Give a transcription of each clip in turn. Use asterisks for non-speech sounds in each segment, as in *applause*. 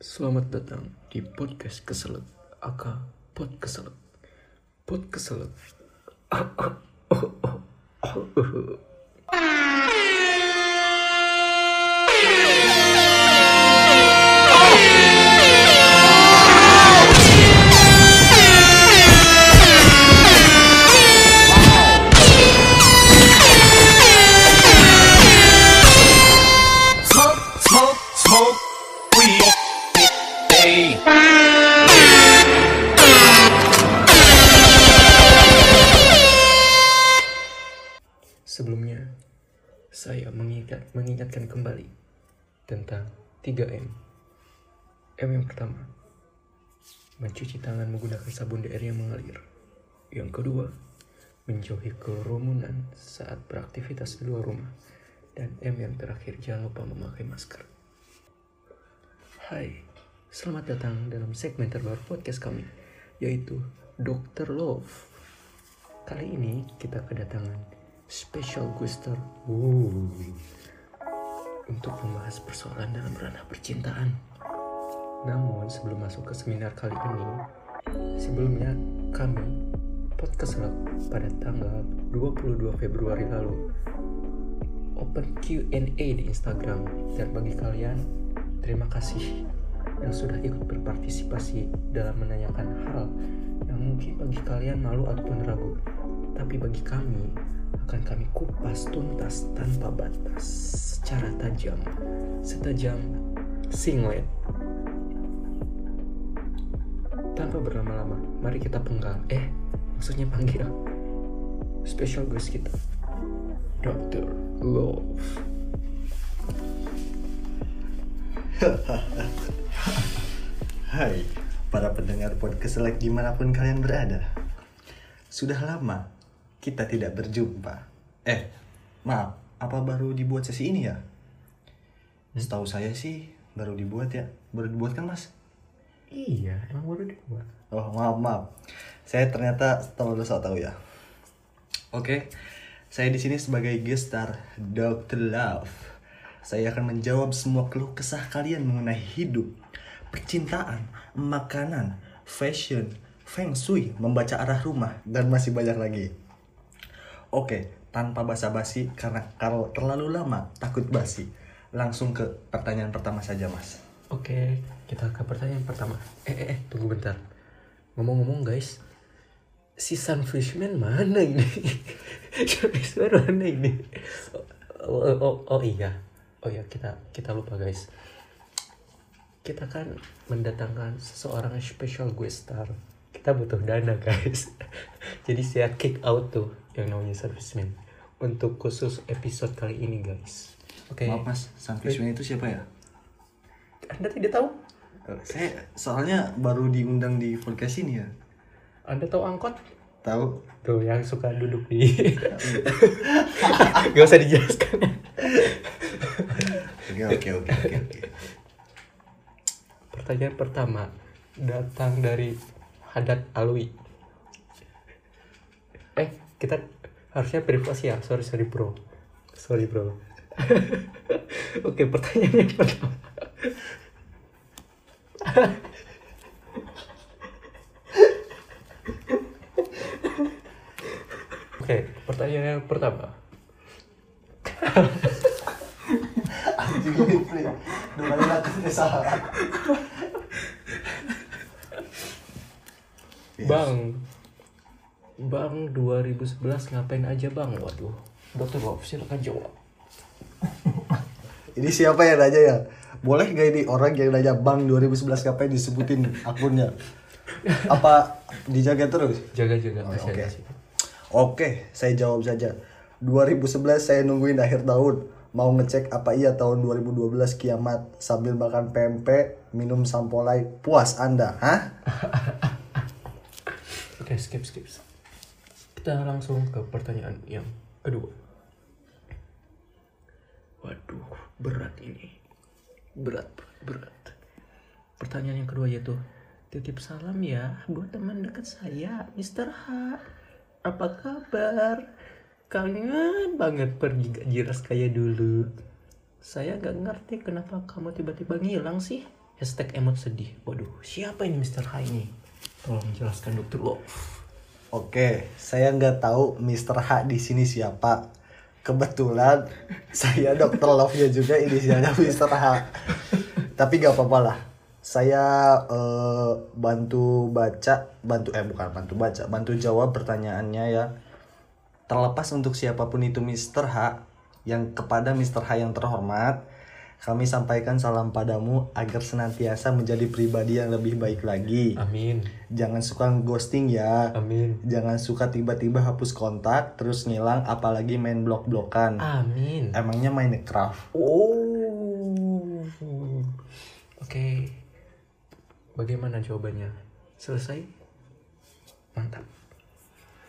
Selamat datang di podcast keselek Aka Pod Keselek Pod Keselek *coughs* kembali. Tentang 3M M. Yang pertama. Mencuci tangan menggunakan sabun DR yang mengalir. Yang kedua Menjauhi kerumunan saat beraktivitas di luar rumah. Dan M yang terakhir jangan lupa memakai masker. Hai, selamat datang dalam segmen terbaru podcast kami Yaitu Dr. Love. Kali ini kita kedatangan special guest star. Untuk membahas persoalan dalam ranah percintaan. Namun sebelum masuk ke seminar kali ini, sebelumnya kami podcast Lab pada tanggal 22 Februari lalu open Q&A di Instagram dan bagi kalian terima kasih yang sudah ikut berpartisipasi dalam menanyakan hal yang mungkin bagi kalian malu ataupun ragu tapi bagi kami akan kami kupas tuntas tanpa batas secara tajam setajam singlet tanpa berlama-lama mari kita penggal eh maksudnya panggil special guest kita Dr. Love *laughs* Hai, para pendengar podcast selek di mana pun kalian berada. Sudah lama kita tidak berjumpa. Eh, maaf, apa baru dibuat sesi ini ya? Setahu saya sih baru dibuat ya. Baru dibuat kan mas? iya emang baru dibuat Oh maaf maaf, saya ternyata terlalu so tahu ya. Oke, saya di sini sebagai guest star Dr. Love. Saya akan menjawab semua keluh kesah kalian mengenai hidup, percintaan, makanan, fashion, feng shui, membaca arah rumah, dan masih banyak lagi. Oke, tanpa basa-basi karena kalau terlalu lama takut basi. Langsung ke pertanyaan pertama saja, Mas. Oke, kita ke pertanyaan pertama. Eh, eh, eh, tunggu bentar. Ngomong-ngomong guys, si Sunfishman mana ini? *laughs* Sunfishman mana ini? Oh, oh, oh, oh iya, oh iya kita kita lupa guys. Kita kan mendatangkan seseorang special guest star. Kita butuh dana guys. *laughs* Jadi saya kick out tuh yang namanya Sunfishman untuk khusus episode kali ini guys. Oke. Maaf, Mas. Sunfishman itu siapa ya? Anda tidak tahu? Saya soalnya baru diundang di podcast ini ya. Anda tahu angkot? Tahu? Tuh yang suka duduk di *laughs* Gak usah dijelaskan Oke oke oke oke. Pertanyaan pertama Datang dari Hadat Alwi Eh kita harusnya privasi ya. Sorry sorry bro. Sorry bro. *laughs* Oke pertanyaan yang pertama. Oke pertanyaan yang pertama. Bang Bang 2011 ngapain aja bang? Waduh Dokter Love silakan jawab *laughs* Ini siapa yang nanya ya? Boleh gak ini orang yang nanya Bang 2011 ngapain disebutin akunnya? Apa dijaga terus? Jaga-jaga Oh, oke. sih. Oke, saya jawab saja. 2011 saya nungguin akhir tahun. Mau ngecek apa iya tahun 2012 kiamat sambil makan pempek, minum sampolai. Puas Anda, hah? *laughs* Oke skip skip Kita langsung ke pertanyaan yang kedua Waduh berat ini Berat berat Pertanyaan yang kedua yaitu Titip salam ya buat teman dekat saya Mr. H Apa kabar? Kangen banget pergi gak jiras kayak dulu. Saya gak ngerti kenapa kamu tiba-tiba ngilang sih. hashtag emot sedih. Waduh, siapa ini Mr. H ini? Tolong jelaskan dokter Love. Oke, saya nggak tahu Mr. H di sini siapa. Kebetulan saya dokter Love-nya juga inisialnya Mr. H. Tapi gak apa-apa lah. Saya eh, bantu baca, bantu eh bukan bantu baca, bantu jawab pertanyaannya ya. Terlepas untuk siapa pun itu Mr. H, yang kepada Mr. H yang terhormat, kami sampaikan salam padamu agar senantiasa menjadi pribadi yang lebih baik lagi. Amin. Jangan suka ghosting ya. Amin. Jangan suka tiba-tiba hapus kontak terus ngilang apalagi main blok-blokan. Amin. Emangnya main Minecraft? Oh. Oke. Bagaimana jawabannya? Selesai? Mantap.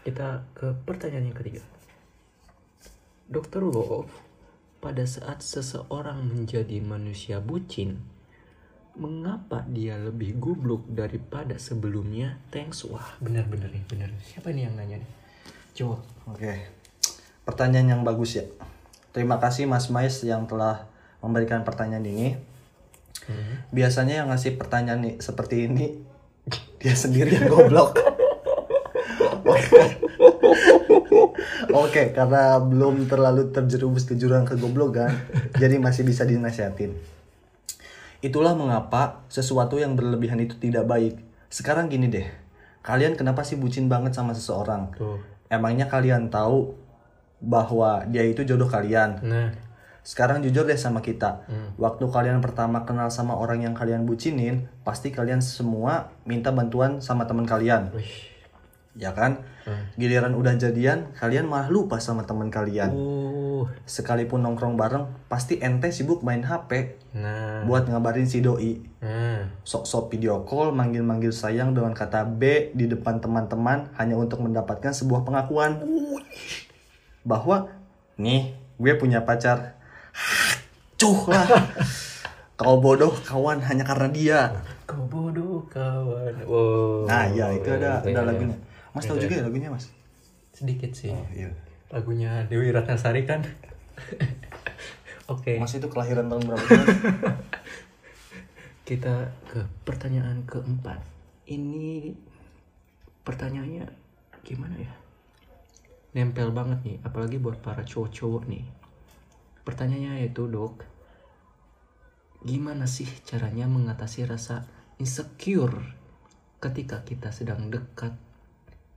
Kita ke pertanyaan yang ketiga. Dokter Love, pada saat seseorang menjadi manusia bucin, mengapa dia lebih goblok daripada sebelumnya? Thanks. Wah, benar-benar nih, benar. Siapa nih yang nanya nih? Jawab. Oke. Pertanyaan yang bagus ya. Terima kasih Mas Mais yang telah memberikan pertanyaan ini. Biasanya yang ngasih pertanyaan nih seperti ini *laughs* dia sendiri yang goblok. *laughs* Oke. Karena belum terlalu terjerumus ke jurang kegoblokan, *laughs* jadi masih bisa dinasihatin. Itulah mengapa sesuatu yang berlebihan itu tidak baik. Sekarang gini deh, kalian kenapa sih bucin banget sama seseorang? Tuh. Emangnya kalian tahu bahwa dia itu jodoh kalian? Nah, Sekarang jujur deh sama kita. Waktu kalian pertama kenal sama orang yang kalian bucinin, pasti kalian semua minta bantuan sama teman kalian. wih. Ya kan? Giliran udah jadian, kalian malah lupa sama teman kalian. Uh. Sekalipun nongkrong bareng, pasti ente sibuk main HP Nah. buat ngabarin si doi. Nah. Sok-sok video call, manggil-manggil sayang dengan kata B di depan teman-teman hanya untuk mendapatkan sebuah pengakuan bahwa nih gue punya pacar. *laughs* Cuh lah. *laughs* Kau bodoh kawan hanya karena dia. Kau bodoh kawan. Wow. Nah, ya itu ada ada lagunya. Mas tahu Iya. juga ya lagunya, Mas? Sedikit sih. Oh, iya. Lagunya Dewi Ratnasari kan. *laughs* Oke. Mas itu kelahiran tahun berapa? *laughs* Kita ke pertanyaan keempat. Ini pertanyaannya gimana ya? Nempel banget nih, apalagi buat para cowok-cowok nih. Pertanyaannya yaitu, Dok, gimana sih caranya mengatasi rasa insecure ketika kita sedang dekat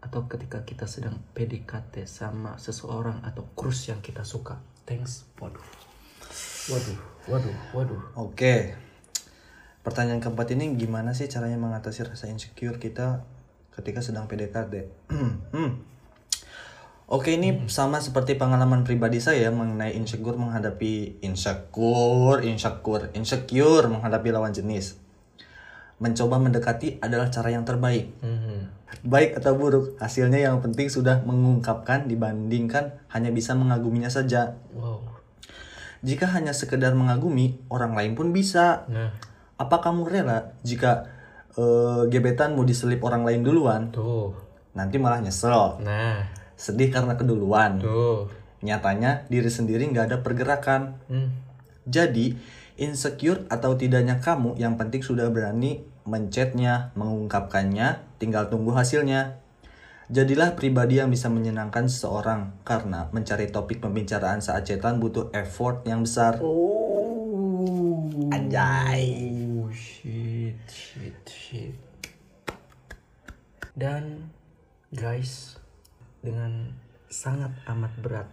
atau ketika kita sedang PDKT sama seseorang atau crush yang kita suka? Thanks. Waduh. Waduh, waduh, waduh. Oke. Pertanyaan keempat ini gimana sih caranya mengatasi rasa insecure kita ketika sedang PDKT? Hmm. *clears throat* Oke, ini sama seperti pengalaman pribadi saya mengenai insecure menghadapi insecure, insecure, insecure menghadapi lawan jenis. Mencoba mendekati adalah cara yang terbaik. Mhm. Baik atau buruk, hasilnya yang penting sudah mengungkapkan dibandingkan hanya bisa mengaguminya saja. Wow. Jika hanya sekedar mengagumi, orang lain pun bisa. Nah, Apa kamu rela jika eh, gebetanmu diselip orang lain duluan, tuh. nanti malah nyesel, Nah, sedih karena keduluan. tuh. Nyatanya diri sendiri nggak ada pergerakan. Hmm. Jadi insecure atau tidaknya kamu, yang penting sudah berani mencetnya, mengungkapkannya, tinggal tunggu hasilnya. Jadilah pribadi yang bisa menyenangkan seseorang karena mencari topik pembicaraan saat chatan butuh effort yang besar. Oh. Anjay. Oh, shit, shit, shit. Dan guys, dengan sangat amat berat,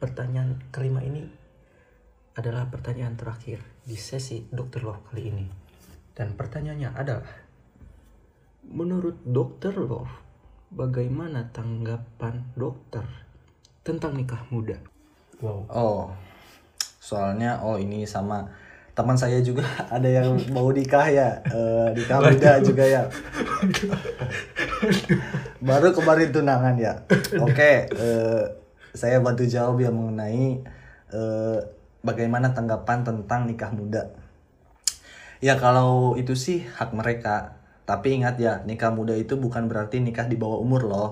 pertanyaan kelima ini adalah pertanyaan terakhir di sesi Dr. Love kali ini. Dan pertanyaannya adalah, menurut Dr. Love, bagaimana tanggapan dokter tentang nikah muda? Wow. Oh, soalnya oh ini sama teman saya juga *laughs* ada yang mau nikah ya, eh, nikah muda juga ya. Baru kemarin tunangan ya. Oke, eh, saya bantu jawab ya mengenai eh, bagaimana tanggapan tentang nikah muda. Ya kalau itu sih hak mereka. Tapi ingat ya, nikah muda itu bukan berarti nikah di bawah umur loh.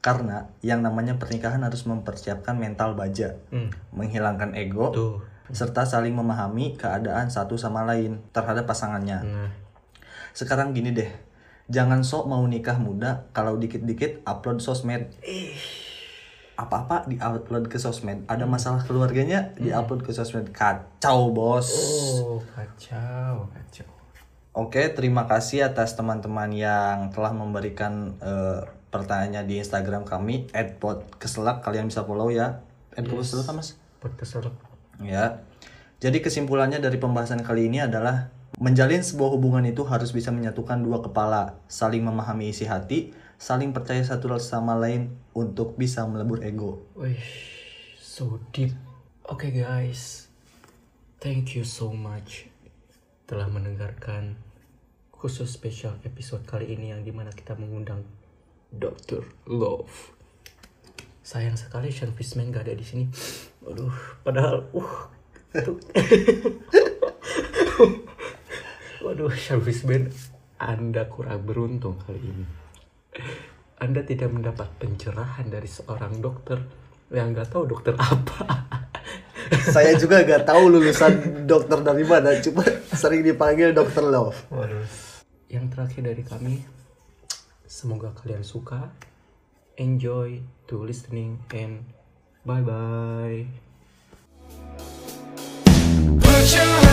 Karena yang namanya pernikahan harus mempersiapkan mental baja, Hmm. menghilangkan ego, Tuh. serta saling memahami keadaan satu sama lain terhadap pasangannya. Nah, Sekarang gini deh, jangan sok mau nikah muda kalau dikit-dikit upload sosmed. Apa-apa di-upload ke sosmed. Ada masalah keluarganya di-upload ke sosmed. Kacau, Bos. oh kacau, kacau. Oke, terima kasih atas teman-teman yang telah memberikan eh, pertanyaannya di Instagram kami @podkeselak. Kalian bisa follow ya. @podkeselak Mas. Podcast Rock. Ya. Jadi kesimpulannya dari pembahasan kali ini adalah menjalin sebuah hubungan itu harus bisa menyatukan dua kepala, saling memahami isi hati, saling percaya satu sama lain untuk bisa melebur ego. Wih, so deep. Oke guys, thank you so much telah mendengarkan khusus spesial episode kali ini yang di mana kita mengundang Dr. Love. Sayang sekali Sean Fishman gak ada di sini. Aduh, padahal, uh. *laughs* Waduh, Sean Fishman, Anda kurang beruntung kali ini. Anda tidak mendapat pencerahan dari seorang dokter yang nggak tahu dokter apa. *laughs* Saya juga gak tahu lulusan dokter dari mana, cuma sering dipanggil dokter Love. Waduh. Yang terakhir dari kami, semoga kalian suka, enjoy to listening, and bye bye. Put your